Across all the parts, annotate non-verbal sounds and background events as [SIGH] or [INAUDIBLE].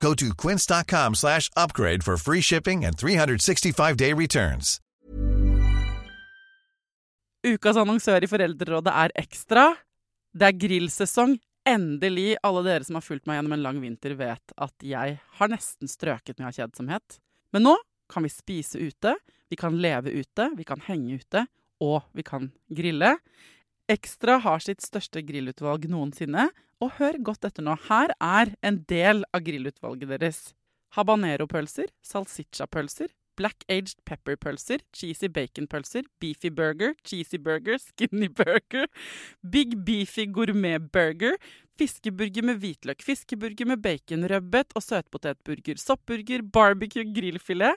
Go to quince.com slash upgrade for free shipping and 365-day returns. Ukas annonsør i Foreldrerådet er Ekstra. Det er grillsesong. Endelig. Alle dere som har fulgt meg gjennom en lang vinter, vet at jeg har nesten strøket med av kjedsomhet. Men nå kan vi spise ute, vi kan leve ute, vi kan henge ute, og vi kan grille. Ekstra har sitt største grillutvalg noensinne, og hør godt etter nå. Her er en del av grillutvalget deres. Habanero-pølser, salsiccia-pølser, black aged pepper-pølser, cheesy bacon-pølser, beefy burger, cheesy burger, skinny burger, big beefy gourmet-burger, fiskeburger med hvitløk, fiskeburger med bacon, rødbet og søtpotetburger, soppburger, barbecue, grillfilet,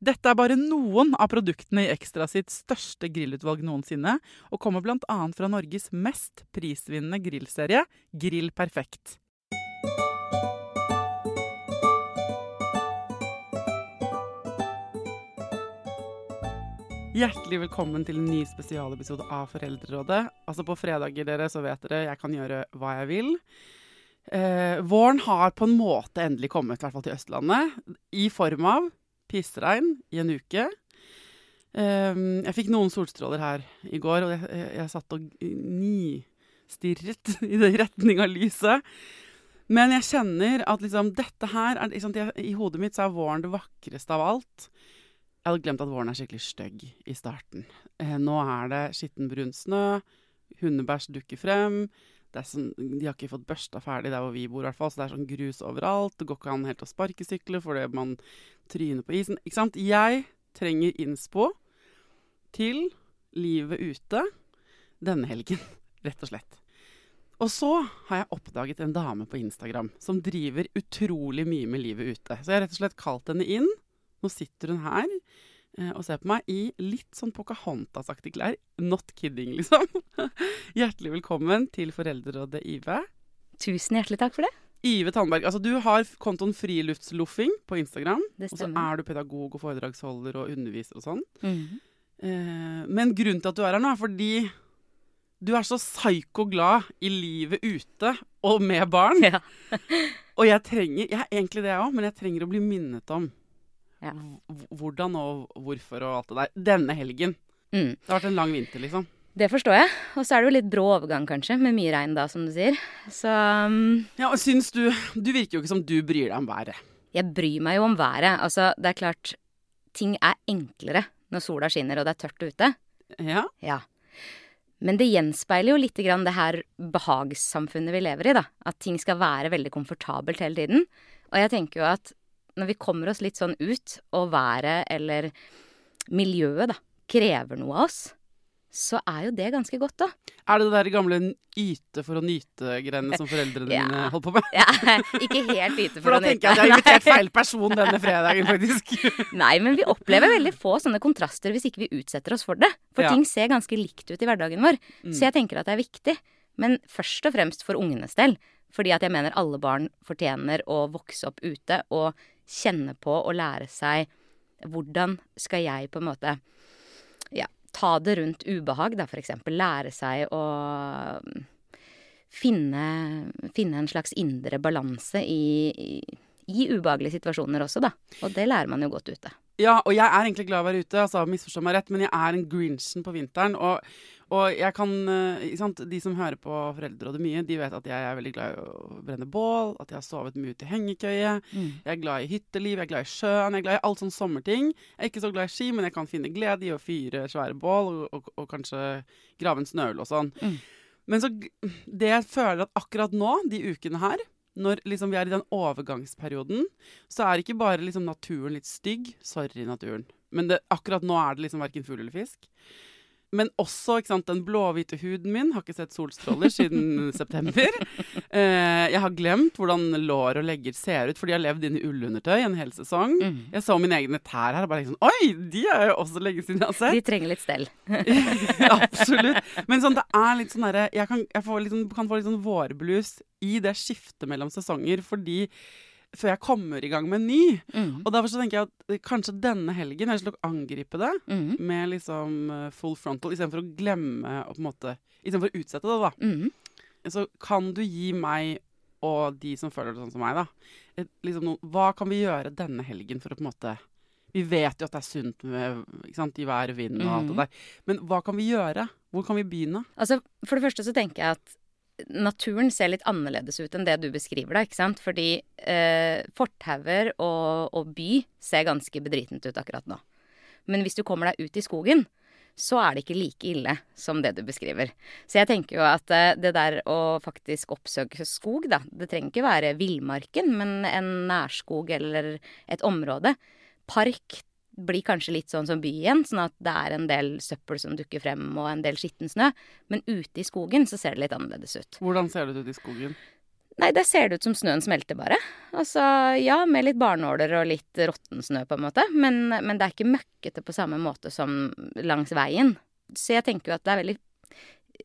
Dette er bare noen av produktene i Ekstra sitt største grillutvalg noensinne, og kommer bl.a. fra Norges mest prisvinnende grillserie, Grill Perfekt. Hjertelig velkommen til en ny spesialepisode av Foreldrerådet. Altså På fredager dere, så vet dere jeg kan gjøre hva jeg vil. Eh, våren har på en måte endelig kommet, i hvert fall til Østlandet, i form av pissregn i en uke. Um, jeg fikk noen solstråler her i går, og jeg, jeg, jeg satt og nistirret [LAUGHS] i den retning av lyset. Men jeg kjenner at liksom, dette her er, jeg, I hodet mitt så er våren det vakreste av alt. Jeg hadde glemt at våren er skikkelig stygg i starten. Eh, nå er det skitten brun snø, hundebæsj dukker frem. Sånn, de har ikke fått børsta ferdig der hvor vi bor, hvert fall, så det er sånn grus overalt. Det går ikke an helt å sparkesykle fordi man tryner på isen. Ikke sant? Jeg trenger innspo til livet ute denne helgen, [LAUGHS] rett og slett. Og så har jeg oppdaget en dame på Instagram som driver utrolig mye med livet ute. Så jeg har rett og slett kalt henne inn. Nå sitter hun her og ser på meg i litt sånn Pocahontas-aktige klær. Not kidding, [LAUGHS] liksom. Hjertelig velkommen til Foreldrerådet, Ive. Tusen hjertelig takk for det. Ive Tandberg, altså du har kontoen Friluftsloffing på Instagram. Og så er du pedagog og foredragsholder og underviser og sånn. Mhm. Eh, men grunnen til at du er her nå, er fordi du er så psyko glad i livet ute og med barn. [LAUGHS] Ja. Og jeg trenger Jeg er egentlig det, jeg òg, men jeg trenger å bli minnet om Ja. hvordan og hvorfor og alt det der. Denne helgen. Mm. Det har vært en lang vinter, liksom. Det forstår jeg. Og så er det jo litt brå overgang, kanskje, med mye regn da, som du sier. Så um, Ja, og syns du Du virker jo ikke som du bryr deg om været. jeg bryr meg jo om været. Altså, det er klart, ting er enklere når sola skinner og det er tørt ute. Ja? Ja. Men det gjenspeiler jo litt grann det her behagssamfunnet vi lever i, da. At ting skal være veldig komfortabelt hele tiden. Og jeg tenker jo at når vi kommer oss litt sånn ut, og været eller miljøet, da, krever noe av oss, så er jo det ganske godt, da. Er det det der gamle yte for å nyte-greiene som foreldrene [LAUGHS] Ja. dine holdt på med? Ja, [LAUGHS] ikke helt yte For for da tenker jeg at jeg har invitert feil person denne fredagen, faktisk. [LAUGHS] Nei, men vi opplever veldig få sånne kontraster hvis ikke vi utsetter oss for det. For Ja. ting ser ganske likt ut i hverdagen vår. Mm. Så jeg tenker at det er viktig. Men først og fremst for ungenes del. Fordi at jeg mener alle barn fortjener å vokse opp ute og kjenne på og lære seg hvordan skal jeg på en måte ja, ta det rundt ubehag, da, for eksempel. Lære seg å mm, finne, finne en slags indre balanse i, i, i ubehagelige situasjoner også, da. Og det lærer man jo godt ute. Ja, og jeg er egentlig glad i å være ute, altså, misforstå meg rett, men jeg er en grinchen på vinteren. Og, og jeg kan eh, sant? De som hører på Foreldrerådet mye, de vet at jeg er veldig glad i å brenne bål, at jeg har sovet mye ute i hengekøye. Jeg er glad i hytteliv, jeg er glad i sjøen, jeg er glad i alt sånne sommerting. Jeg er ikke så glad i ski, men jeg kan finne glede i å fyre svære bål og, og, og kanskje grave en snøhull og sånn. Mm. Men så det jeg føler at akkurat nå, de ukene her, når liksom vi er i den overgangsperioden, så er ikke bare liksom naturen litt stygg. Sorry, naturen. Men det, akkurat nå er det liksom verken fugl eller fisk. Men også ikke sant, den blåhvite huden min har ikke sett solstråler siden [LAUGHS] september. Eh, jeg har glemt hvordan lår og legger ser ut, for de har levd inn i ullundertøy en hel sesong. Mm. Jeg så mine egne tær her og bare liksom Oi, de er jo også lenge siden jeg har sett. De trenger litt stell. [LAUGHS] Absolutt. Men sånn, det er litt sånn derre Jeg, kan, jeg får litt sånn, kan få litt sånn vårblues i det skiftet mellom sesonger, fordi før jeg kommer i gang med en ny. Mm. Og derfor så tenker jeg at eh, kanskje denne helgen jeg å angripe det Mm. med liksom eh, full frontal, istedenfor å glemme og på en måte Istedenfor å utsette det, da. Mm. Så kan du gi meg og de som føler det sånn som meg, da et, liksom noen, Hva kan vi gjøre denne helgen for å på en måte Vi vet jo at det er sunt med sant, i vær og vind og alt Mhm. det der. Men hva kan vi gjøre? Hvor kan vi begynne? Altså, for det første så tenker jeg at naturen ser litt annerledes ut enn det du beskriver da, ikke sant? Fordi eh, fortauer og, og by ser ganske bedritent ut akkurat nå. Men hvis du kommer deg ut i skogen, så er det ikke like ille som det du beskriver. Så jeg tenker jo at eh, det der å faktisk oppsøke skog, da, det trenger ikke være villmarken, men en nærskog eller et område. Park blir kanskje litt sånn som byen, sånn at det er en del søppel som dukker frem, og en del skitten snø. Men ute i skogen så ser det litt annerledes ut. Hvordan ser det ut i skogen? Nei, der ser det ut som snøen smelter, bare. Altså, ja, med litt barnåler og litt råtten snø, på en måte. Men, men det er ikke møkkete på samme måte som langs veien. Så jeg tenker jo at det er veldig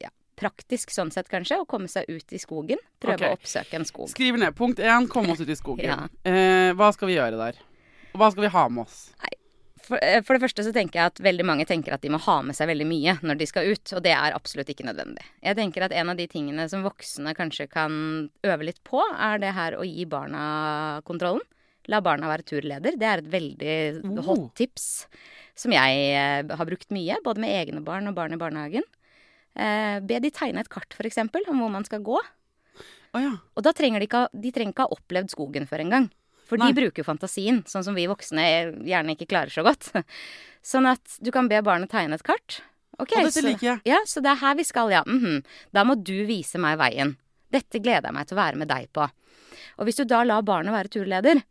ja, praktisk sånn sett, kanskje, å komme seg ut i skogen. Prøve okay. å oppsøke en skog. Skriv ned. Punkt én, komme oss ut i skogen. [LAUGHS] Ja. eh, hva skal vi gjøre der? Hva skal vi ha med oss? For, eh, for det første så tenker jeg at veldig mange tenker at de må ha med seg veldig mye når de skal ut, og det er absolutt ikke nødvendig. Jeg tenker at en av de tingene som voksne kanskje kan øve litt på, er det her å gi barna kontrollen. La barna være turleder. Det er et veldig Oh. hot tips som jeg eh, har brukt mye, både med egne barn og barn i barnehagen. Eh, be de tegne et kart, f.eks., om hvor man skal gå. Oh, ja. Og da trenger de ikke, de trenger ikke ha opplevd skogen før engang. For Nei. de bruker jo fantasien, sånn som vi voksne gjerne ikke klarer så godt. [LAUGHS] Sånn at du kan be barnet tegne et kart. Ok, Og dette så, liker jeg. Ja, så det er her vi skal, ja. Mhm. Da må du vise meg veien. Dette gleder jeg meg til å være med deg på. Og hvis du da lar barnet være turleder,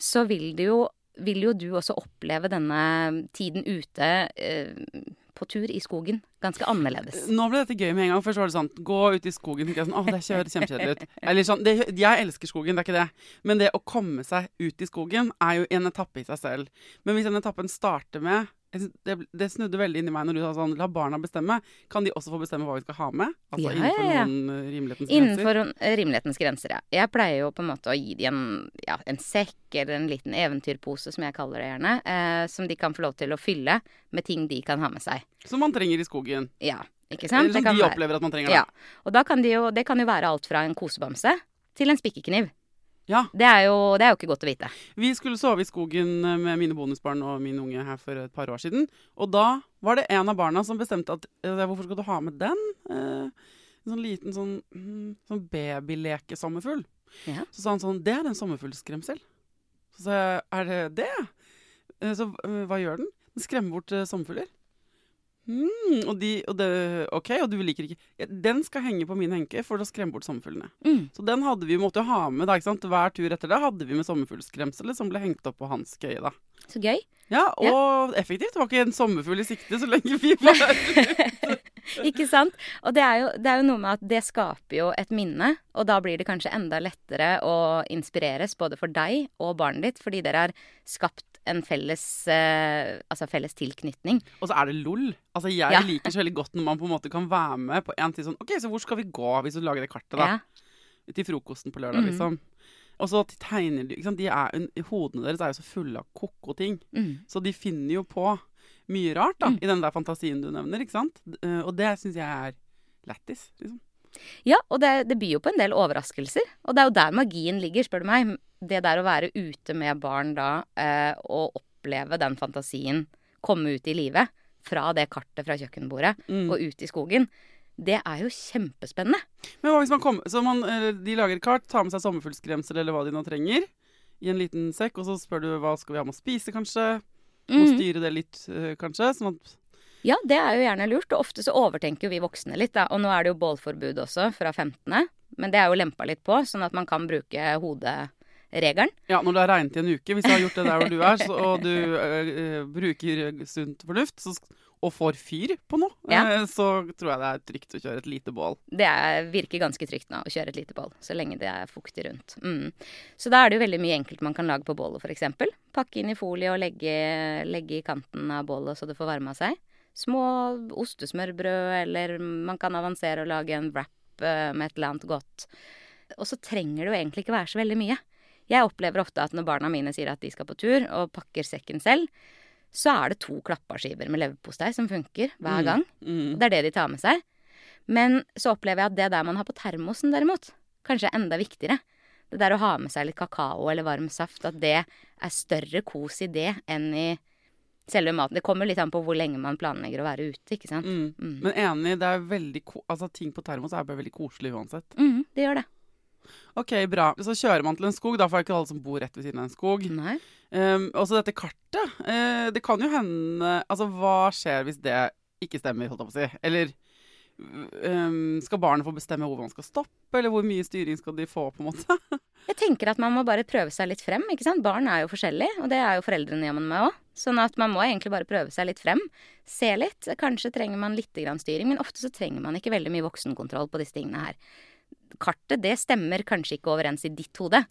så vil det jo vil jo du også oppleve denne tiden ute eh, på tur i skogen ganske annerledes. Nå ble dette gøy med en gang. Først var det sånn Gå ut i skogen. jeg sånn, å, det høres kjempekjedelig ut. Eller sånn, det, jeg elsker skogen, det er ikke det. Men det å komme seg ut i skogen er jo en etappe i seg selv. Men hvis den etappen starter med det, det snudde veldig inni meg når du sa sånn La barna bestemme. Kan de også få bestemme hva vi skal ha med? Altså Ja, innenfor ja, ja. noen eh, rimelighetens grenser? Innenfor eh, rimelighetens grenser, ja. Jeg pleier jo på en måte å gi dem en, ja, en sekk eller en liten eventyrpose, som jeg kaller det gjerne, eh, som de kan få lov til å fylle med ting de kan ha med seg. Som man trenger i skogen. Ja, ikke sant? Eller som de opplever at man trenger. Ja. Og da kan de jo, det kan jo være alt fra en kosebamse til en spikkekniv. Ja. Det er, jo, det er jo ikke godt å vite. Vi skulle sove i skogen eh, med mine bonusbarn og min unge her for et par år siden. Og da var det en av barna som bestemte at eh, Hvorfor skal du ha med den? Eh, en sånn liten sånn, mm, sånn babylekesommerfugl. Ja. Så sa han sånn Det er en sommerfuglskremsel. Så sa jeg er det det? Så hva gjør den? Den skremmer bort sommerfugler. Mm, og, de, og det, OK, og du liker ikke ja, Den skal henge på min henke for å skremme bort sommerfuglene. Mm. Så den hadde vi måtte ha med da? Hver tur etter det hadde vi med sommerfuglskremselet som ble hengt opp på hans køye. da. Så gøy. Ja, og effektivt. Det var ikke en sommerfugl i sikte så lenge vi var [LAUGHS] Ikke sant? Og det er, jo, det er jo noe med at det skaper jo et minne, og da blir det kanskje enda lettere å inspireres både for deg og barnet ditt, fordi dere har skapt en felles, eh, altså felles tilknytning. Og så er det LOL. Altså, Jeg Ja. liker så veldig godt når man på en måte kan være med på en tid sånn OK, så hvor skal vi gå hvis du lager det kartet, da? Ja. Til frokosten på lørdag, mm. liksom. Og så tegner de? De er, Hodene deres er jo så fulle av ko-ko ting. Mm. Så de finner jo på mye rart da, Mm. i den der fantasien du nevner. ikke sant? Eh, Og det syns jeg er lættis. Liksom. Ja, og det, det byr jo på en del overraskelser. Og det er jo der magien ligger, spør du meg. Det der å være ute med barn da, eh, og oppleve den fantasien komme ut i livet, fra det kartet fra kjøkkenbordet Mm. og ut i skogen, det er jo kjempespennende. Men hva hvis man kommer Så man, eh, de lager kart, tar med seg sommerfuglskremsel eller hva de nå trenger, i en liten sekk, og så spør du hva skal vi ha med å spise, kanskje. Må mm. styre det litt, eh, kanskje. Sånn at Ja, det er jo gjerne lurt. Og ofte så overtenker jo vi voksne litt, da. Og nå er det jo bålforbud også, fra 15. Men det er jo lempa litt på, sånn at man kan bruke hoderegelen. Ja, når det har regnet i en uke, hvis du har gjort det der hvor du er, så, og du øh, bruker sunt fornuft så, og får fyr på noe, Ja. øh, så tror jeg det er trygt å kjøre et lite bål. Det er, virker ganske trygt nå å kjøre et lite bål, så lenge det er fuktig rundt. Mm. Så da er det jo veldig mye enkelt man kan lage på bålet, f.eks. Pakke inn i folie og legge, legge i kanten av bålet så det får varma seg. Små ostesmørbrød, eller man kan avansere og lage en wrap eh, med et eller annet godt. Og så trenger det jo egentlig ikke være så veldig mye. Jeg opplever ofte at når barna mine sier at de skal på tur, og pakker sekken selv, så er det to klappaskiver med leverpostei som funker hver gang. Mm. Det er det de tar med seg. Men så opplever jeg at det der man har på termosen derimot, kanskje er enda viktigere. Det der å ha med seg litt kakao eller varm saft, at det er større kos i det enn i selve maten. Det kommer litt an på hvor lenge man planlegger å være ute, ikke sant. Mm. Mm. Men enig, det er veldig altså, ting på termos er bare veldig koselig uansett. Mm, det gjør det. Ok, bra. Så kjører man til en skog, da får jeg ikke alle som bor rett ved siden av en skog. Nei. Um, også dette kartet. Uh, det kan jo hende Altså, hva skjer hvis det ikke stemmer, holdt jeg på å si? Eller um, skal barnet få bestemme hvor man skal stoppe, eller hvor mye styring skal de få, på en måte? [LAUGHS] Jeg tenker at man må bare prøve seg litt frem. ikke sant? Barn er jo forskjellige, og det er jo foreldrene jammen meg òg. Sånn at man må egentlig bare prøve seg litt frem. Se litt. Kanskje trenger man litt grann styring, men ofte så trenger man ikke veldig mye voksenkontroll på disse tingene her. Kartet det stemmer kanskje ikke overens i ditt hode,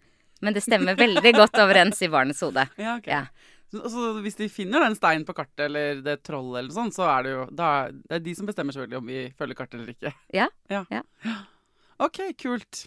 men det stemmer veldig godt overens i barnets hode. [LAUGHS] Ja, ok. Ja. Så, altså, hvis de finner den steinen på kartet, eller det trollet, eller sånn, så er det jo da, er- Det er de som bestemmer selvfølgelig om vi følger kartet eller ikke. Ja, ja. ja. OK, kult.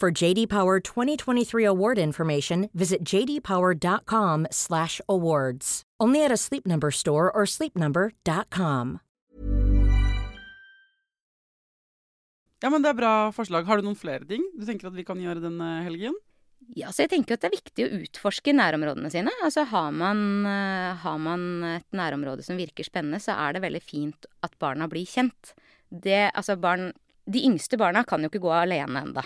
For JD Power 2023 award information, visit jdpower.com/awards. Only at a Sleep Number store or sleepnumber.com. Ja, men Det er bra forslag. Har du noen flere ting du tenker at vi kan gjøre denne helgen? Ja, så jeg tenker at det er viktig å utforske nærområdene sine. Altså har man, eh, har man et nærområde som virker spennende, så er det veldig fint at barna blir kjent. Det, altså barn, de yngste barna kan jo ikke gå alene enda.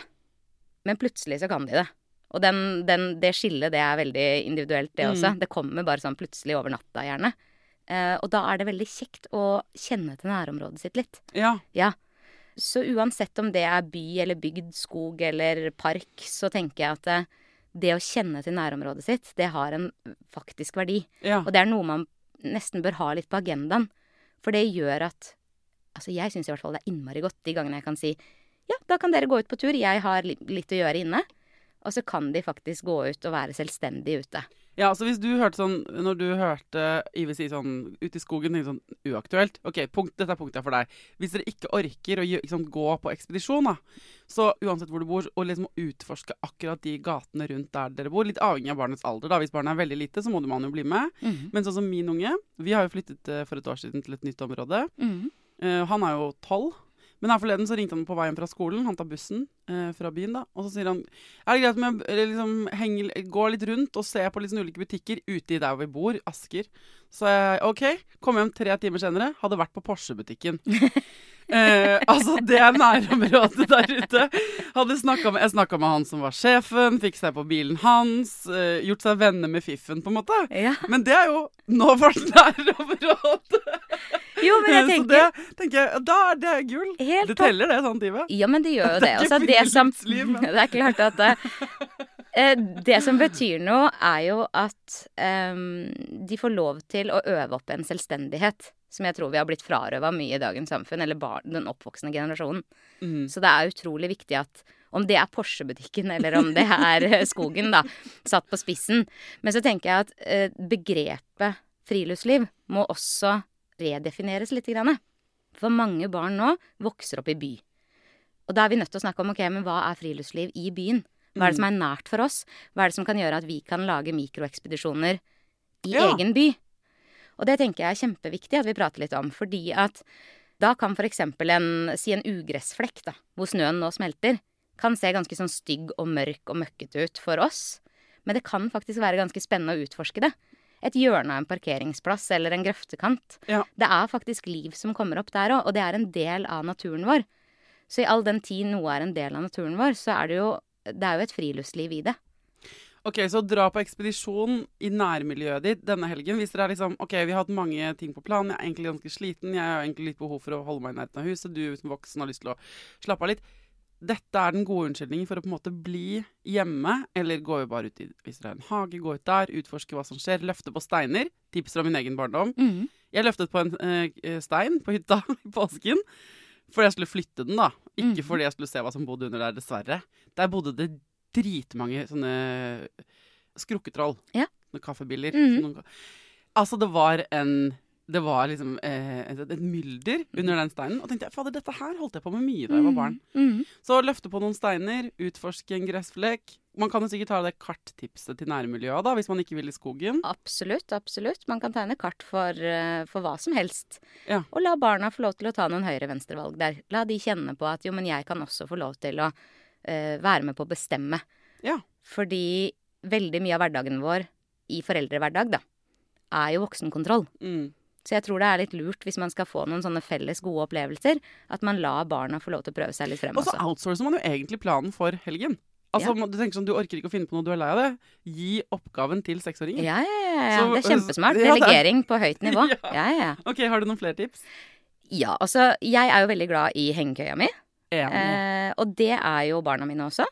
Men plutselig så kan de det. Og den, den, det skillet, det er veldig individuelt, det også. Det kommer bare sånn plutselig over natta, gjerne. Eh, og da er det veldig kjekt å kjenne til nærområdet sitt litt. Ja. Ja. Så uansett om det er by eller bygd, skog eller park, så tenker jeg at det, det å kjenne til nærområdet sitt, det har en faktisk verdi. ja. Og det er noe man nesten bør ha litt på agendaen. For det gjør at Altså, jeg syns i hvert fall det er innmari godt de gangene jeg kan si ja, da kan dere gå ut på tur, jeg har litt å gjøre inne. Og så kan de faktisk gå ut og være selvstendige ute. Ja, så hvis du hørte sånn Når du hørte Ive si sånn ute i skogen, tenkte sånn uaktuelt OK, punkt, dette er punktet for deg. Hvis dere ikke orker å sant, gå på ekspedisjon, da, så uansett hvor du bor, og liksom utforske akkurat de gatene rundt der dere bor, litt avhengig av barnets alder, da. Hvis barnet er veldig lite, så må man jo bli med. Men sånn som min unge, vi har jo flyttet eh, for et år siden til et nytt område. Mm -hmm. uh, han er jo tolv. Men her forleden så ringte han på veien fra skolen. Han tar bussen eh, fra byen, da. Og så sier han er det greit om jeg liksom, henger, går litt rundt og ser på sånn ulike butikker ute i der vi bor, Asker. Så jeg OK. Kom hjem tre timer senere. Hadde vært på Porsche-butikken. [LAUGHS] Eh, altså, det er nærområdet der ute. Snakket med, jeg snakka med han som var sjefen, fikk seg på bilen hans. Eh, gjort seg venner med fiffen, på en måte. Ja. Men det er jo nå vårt nærområde. Jo, men jeg [LAUGHS] Så tenker det tenker jeg, da er det gull. Det teller det, sånn type. Ja, men det gjør jo Det det. er Altså, det, som, [LAUGHS] det er klart at det, eh, det som betyr noe, er jo at em, de får lov til å øve opp en selvstendighet. Som jeg tror vi har blitt frarøva mye i dagens samfunn, eller bar, den oppvoksende generasjonen. Mm. Så det er utrolig viktig at om det er Porsche-butikken eller om det er eh, skogen, da, satt på spissen. Men så tenker jeg at eh, begrepet friluftsliv må også redefineres litt. For mange barn nå vokser opp i by. Og da er vi nødt til å snakke om ok, men hva er friluftsliv i byen? Hva er det som er nært for oss? Hva er det som kan gjøre at vi kan lage mikroekspedisjoner i Ja. egen by? Og det tenker jeg er kjempeviktig at vi prater litt om, fordi at da kan f.eks. en, si en ugressflekk, da, hvor snøen nå smelter, kan se ganske sånn stygg og mørk og møkkete ut for oss. Men det kan faktisk være ganske spennende å utforske det. Et hjørne av en parkeringsplass eller en grøftekant. Ja. Det er faktisk liv som kommer opp der òg, og det er en del av naturen vår. Så i all den tid noe er en del av naturen vår, så er det jo, det er jo et friluftsliv i det. Ok, Så dra på ekspedisjon i nærmiljøet ditt denne helgen. Hvis dere er liksom OK, vi har hatt mange ting på planen, jeg er egentlig ganske sliten, jeg har egentlig litt behov for å holde meg i nærheten av huset, du som voksen har lyst til å slappe av litt. Dette er den gode unnskyldningen for å på en måte bli hjemme, eller gå jo bare ut i hvis dere har en hage, gå ut der, utforske hva som skjer, løfte på steiner. Tips fra min egen barndom. Jeg løftet på en eh, stein på hytta [LAUGHS] i påsken fordi jeg skulle flytte den, da. Ikke mm. fordi jeg skulle se hva som bodde under der, dessverre. Der bodde det dritmange sånne skrukketroll. Ja. Sånne kaffebiller. Mm. Sånne- Altså, det var en Det var liksom eh, et, et mylder under den steinen. Og tenkte jeg, fader, dette her holdt jeg på med mye da jeg var barn. Mhm. Så løfte på noen steiner, utforske en gressflekk. Man kan jo sikkert ta det karttipset til nærmiljøet da, hvis man ikke vil i skogen. Absolutt, absolutt. Man kan tegne kart for, eh, for hva som helst. Ja. Og la barna få lov til å ta noen høyre-venstre-valg der. La de kjenne på at jo, men jeg kan også få lov til å eh, være med på å bestemme. Ja. Fordi veldig mye av hverdagen vår i foreldrehverdag, da, er jo voksenkontroll. Mm. Så jeg tror det er litt lurt hvis man skal få noen sånne felles gode opplevelser, at man lar barna få lov til å prøve seg litt frem Og så outsourcer man jo egentlig planen for helgen. Altså, Ja. Du tenker sånn, du orker ikke å finne på noe, du er lei av det. Gi oppgaven til seksåringen. Ja, ja, ja. ja. Så- Det er kjempesmart. Ja, er- Delegering på høyt nivå. [LAUGHS] Ja. Ja, ja. ja. Ok, Har du noen flere tips? Ja, altså, jeg er jo veldig glad i hengekøya mi. Eh, og det er jo barna mine også.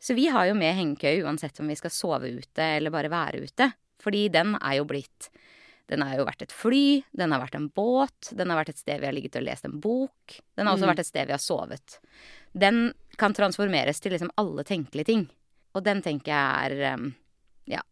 Så vi har jo med hengekøye uansett om vi skal sove ute eller bare være ute. Fordi den er jo blitt Den har jo vært et fly, den har vært en båt, den har vært et sted vi har ligget og lest en bok. Den har også Mm. vært et sted vi har sovet. Den kan transformeres til liksom alle tenkelige ting. Og den tenker jeg er um,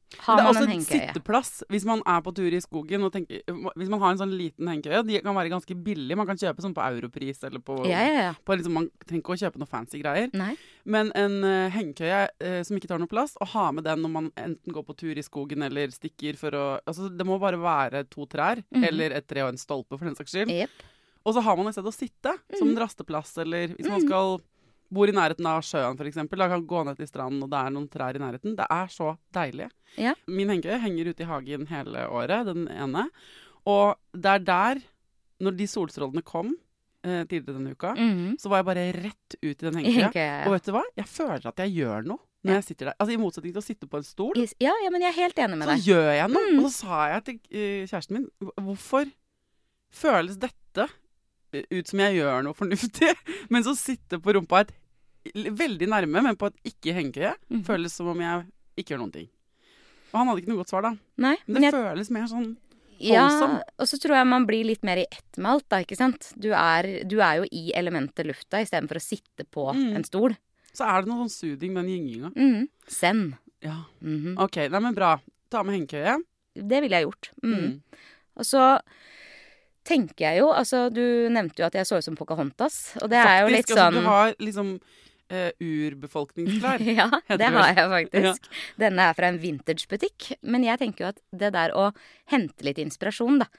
Ja. man det er også en en hengekøye? sitteplass hvis man er på tur i skogen og tenker Hvis man har en sånn liten hengekøye, de kan være ganske billige. Man kan kjøpe sånn på Europris eller på, Ja, ja, ja. på liksom, Man trenger ikke å kjøpe noe fancy greier. Nei. Men en uh, hengekøye uh, som ikke tar noe plass, å ha med den når man enten går på tur i skogen eller stikker for å Altså, det må bare være to trær, Mhm. eller et tre og en stolpe, for den saks skyld. Yep. Og så har man et sted å sitte, som en rasteplass, eller hvis man skal bor i nærheten av sjøen, f.eks. Da kan gå ned til stranden, og det er noen trær i nærheten. Det er så deilig. Ja. Min hengekøye henger ute i hagen hele året, den ene. Og det er der, når de solstrålene kom eh, tidligere denne uka, Mhm. så var jeg bare rett ut i den hengekøya. Ja. Og vet du hva? Jeg føler at jeg gjør noe når jeg sitter der. Altså I motsetning til å sitte på en stol, Ja, ja, men jeg er helt enig med så deg. gjør jeg noe. Mm. Og så sa jeg til eh, kjæresten min Hvorfor føles dette ut som jeg gjør noe fornuftig, [LAUGHS] men så sitte på rumpa et veldig nærme, men på et ikke-hengekøye, Mm. føles som om jeg ikke gjør noen ting. Og han hadde ikke noe godt svar, da. Nei, Men men det jeg føles mer sånn Ja, og så tror jeg man blir litt mer i ett med alt, da, ikke sant. Du er, du er jo i elementet lufta istedenfor å sitte på Mm. en stol. Så er det noe sånn suding med den gynginga. Mm. Send. Ja. Mhm. OK, nei, men bra. Ta med hengekøye. Det ville jeg gjort. Mhm. Mm. Og så tenker jeg jo Altså, du nevnte jo at jeg så ut som Pocahontas, og det er jo litt Faktisk, sånn altså, du har liksom uh, urbefolkningsklær. [LAUGHS] Ja, det det har jeg faktisk. Denne er fra en vintagebutikk. Men jeg tenker jo at det der å hente litt inspirasjon, da.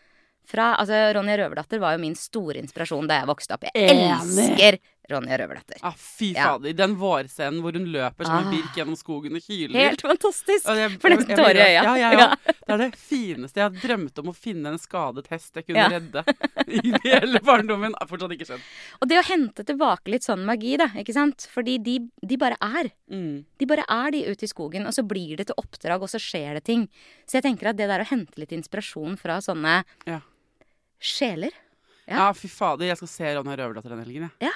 Fra, altså Ronja Røverdatter var jo min store inspirasjon da jeg vokste opp. Jeg elsker Ronja Røverdatter. Ah, fy Ja. fader. Den vårscenen hvor hun løper som en Ah. birk gjennom skogen og hyler. Helt fantastisk! Jeg- For nesten tårer i øya. Ja, ja, ja. Det er det fineste. Jeg har drømt om å finne en skadet hest jeg kunne Ja. redde i hele barndommen. Har fortsatt ikke skjedd. Og det å hente tilbake litt sånn magi, da, ikke sant. Fordi de, de bare er. Mm. De bare er de ute i skogen, og så blir det til oppdrag, og så skjer det ting. Så jeg tenker at det der å hente litt inspirasjon fra sånne Ja. sjeler, Ja. fy fader. Jeg skal se Ronja Røverdatter den helgen, jeg.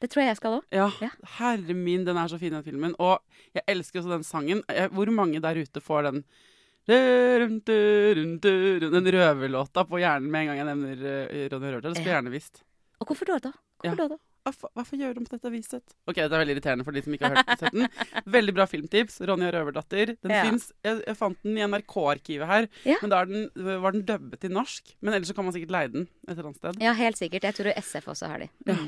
Det tror jeg jeg skal òg. Ja. Ja. Herre min, den er så fin, den filmen. Og jeg elsker også den sangen. Hvor mange der ute får den Den røverlåta på hjernen med en gang jeg nevner Ronny Ronja Røverdatter? Det skulle jeg gjerne visst. Og hvorfor da? Ja. Hvorfor da? Hvorfor, gjør de på dette viset? Ok, Dette er veldig irriterende for de som ikke har hørt sett den. [LAUGHS] Veldig bra filmtips. Ronja Røverdatter. Den Ja. finnes, jeg, jeg fant den i NRK-arkivet her, Ja. men da den, var den dubbet til norsk. Men ellers så kan man sikkert leie den et eller annet sted. Ja, helt sikkert. Jeg tror SF også har de. Mm.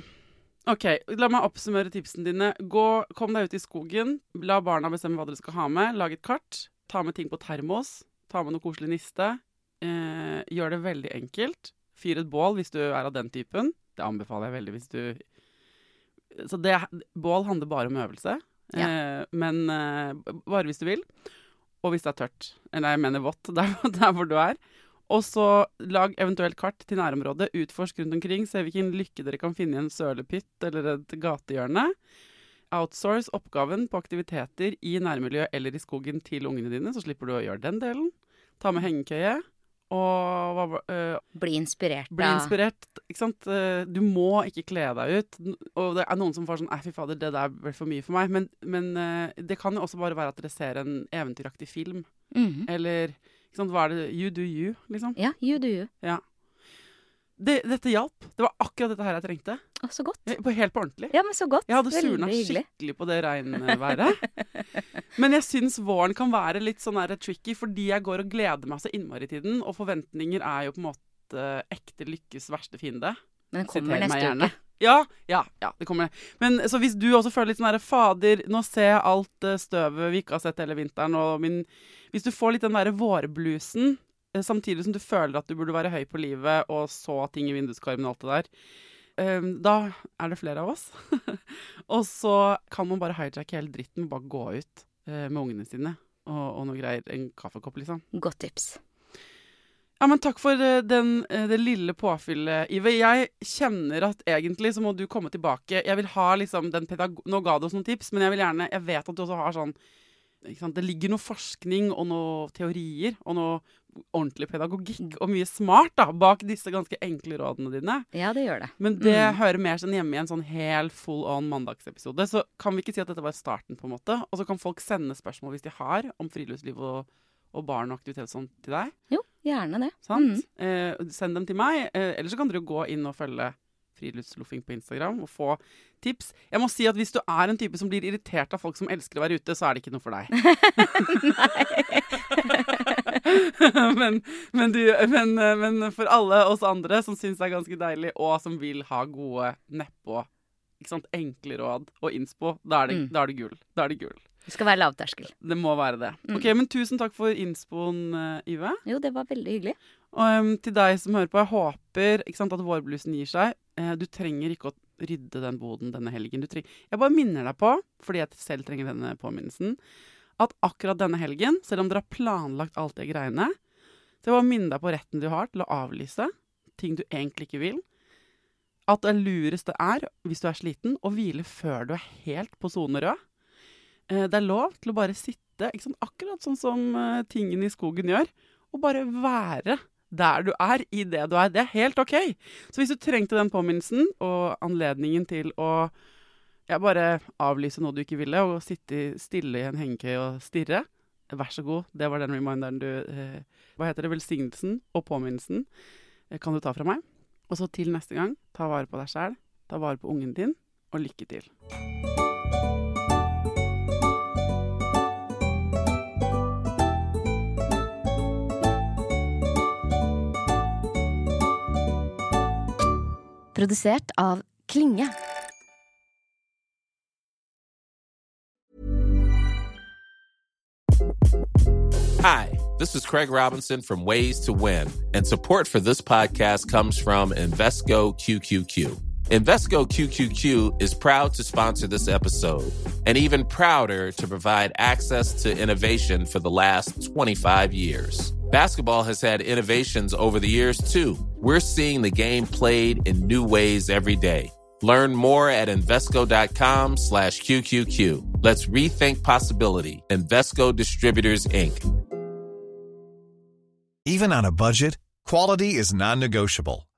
Ok, La meg oppsummere tipsene dine. Gå, Kom deg ut i skogen. La barna bestemme hva dere skal ha med. Lag et kart. Ta med ting på termos. Ta med noe koselig niste. Eh, gjør det veldig enkelt. Fyr et bål hvis du er av den typen. Det anbefaler jeg veldig hvis du Så det, bål handler bare om øvelse. Eh, men eh, bare hvis du vil. Og hvis det er tørt. Eller jeg mener vått, [LAUGHS] der, der hvor du er. Og så lag eventuelt kart til nærområdet. Utforsk rundt omkring. Se hvilken lykke dere kan finne i en sølepytt eller et gatehjørne. Outsource oppgaven på aktiviteter i nærmiljøet eller i skogen til ungene dine, så slipper du å gjøre den delen. Ta med hengekøye. Og hva øh, Bli inspirert bli inspirert. Ikke sant? Eh, Du må ikke kle deg ut. Og det er noen som får sånn Nei, fy fader, det der ble for mye for meg. Men, men eh, det kan jo også bare være at dere ser en eventyraktig film. Mhm. Eller sant, hva er det You do you, liksom. Ja, you do you. Det, dette hjalp. Det var akkurat dette her jeg trengte. Å, så godt. På helt på ordentlig. Ja, men så godt. Jeg hadde surna skikkelig på det regnværet. [LAUGHS] Men jeg syns våren kan være litt sånn der tricky, fordi jeg går og gleder meg så innmari til den. Og forventninger er jo på en måte ekte lykkes verste fiende. Men den kommer neste uke. Ja, ja, ja, det kommer. Men så hvis du også føler litt sånn derre Fader, nå ser jeg alt eh, støvet vi ikke har sett hele vinteren, og min Hvis du får litt den derre vårbluesen, eh, samtidig som du føler at du burde være høy på livet og så ting i vinduskarmen og alt det der, eh, da er det flere av oss. [LAUGHS] og så kan man bare hijacke hele dritten bare gå ut med ungene sine og, og noe greier. En kaffekopp, liksom. Godt tips. Ja, men Takk for eh, den, eh, det lille påfyllet, Ive. Jeg kjenner at egentlig så må du komme tilbake. Jeg vil ha liksom den. Nå ga du oss noen tips, men jeg vil gjerne Jeg vet at du også har sånn? Det ligger noe forskning og noe teorier og noe ordentlig pedagogikk og mye smart da, bak disse ganske enkle rådene dine. Ja, det gjør det. Men det Mm. hører mer sånn hjemme i en sånn hel full on mandagsepisode. Så kan vi ikke si at dette var starten, på en måte? Og så kan folk sende spørsmål hvis de har om friluftsliv og, og barn og aktivitet og sånn til deg. Jo, gjerne det. Sant? Mm. Eh, send dem til meg. Eh, eller så kan dere gå inn og følge Friluftsloffing på Instagram og få tips. Jeg må si at hvis du er en type som blir irritert av folk som elsker å være ute, så er det ikke noe for deg. [LAUGHS] [LAUGHS] men, men, du, men, men for alle oss andre som syns det er ganske deilig, og som vil ha gode nedpå, enkle råd og innspo, da er det, Mm. da er det gull. Da er det gull. Det skal være lavterskel. Det må være det. Mm. Ok, men Tusen takk for innspoen, Yve. Ive. Jo, det var veldig hyggelig. Og um, til deg som hører på, jeg håper sant, at vårblusen gir seg. Eh, du trenger ikke å rydde den boden denne helgen. Du jeg bare minner deg på, fordi jeg selv trenger denne påminnelsen, at akkurat denne helgen, selv om dere har planlagt alt det greiene, så jeg bare minner deg på retten du har til å avlyse ting du egentlig ikke vil. At det lureste er, hvis du er sliten, å hvile før du er helt på sone rød. Eh, det er lov til å bare sitte, sant, akkurat sånn som eh, tingene i skogen gjør, og bare være der du er, i det du er. Det er helt OK. Så hvis du trengte den påminnelsen og anledningen til å ja, bare avlyse noe du ikke ville, og sitte stille i en hengekøye og stirre, vær så god. Det var den reminderen du eh, Hva heter det? Velsignelsen og påminnelsen eh, kan du ta fra meg. Og så til neste gang, ta vare på deg sjæl, ta vare på ungen din, og lykke til. Produsert av Klinge. Hi, this is Craig Robinson from Ways to Win, and support for this podcast comes from Invesco QQQ. Invesco QQQ is proud to sponsor this episode and even prouder to provide access to innovation for the last 25 years. Basketball has had innovations over the years too. We're seeing the game played in new ways every day. Learn more at Invesco.com slash QQQ. Let's rethink possibility. Invesco Distributors, Inc. Even on a budget, quality is non-negotiable.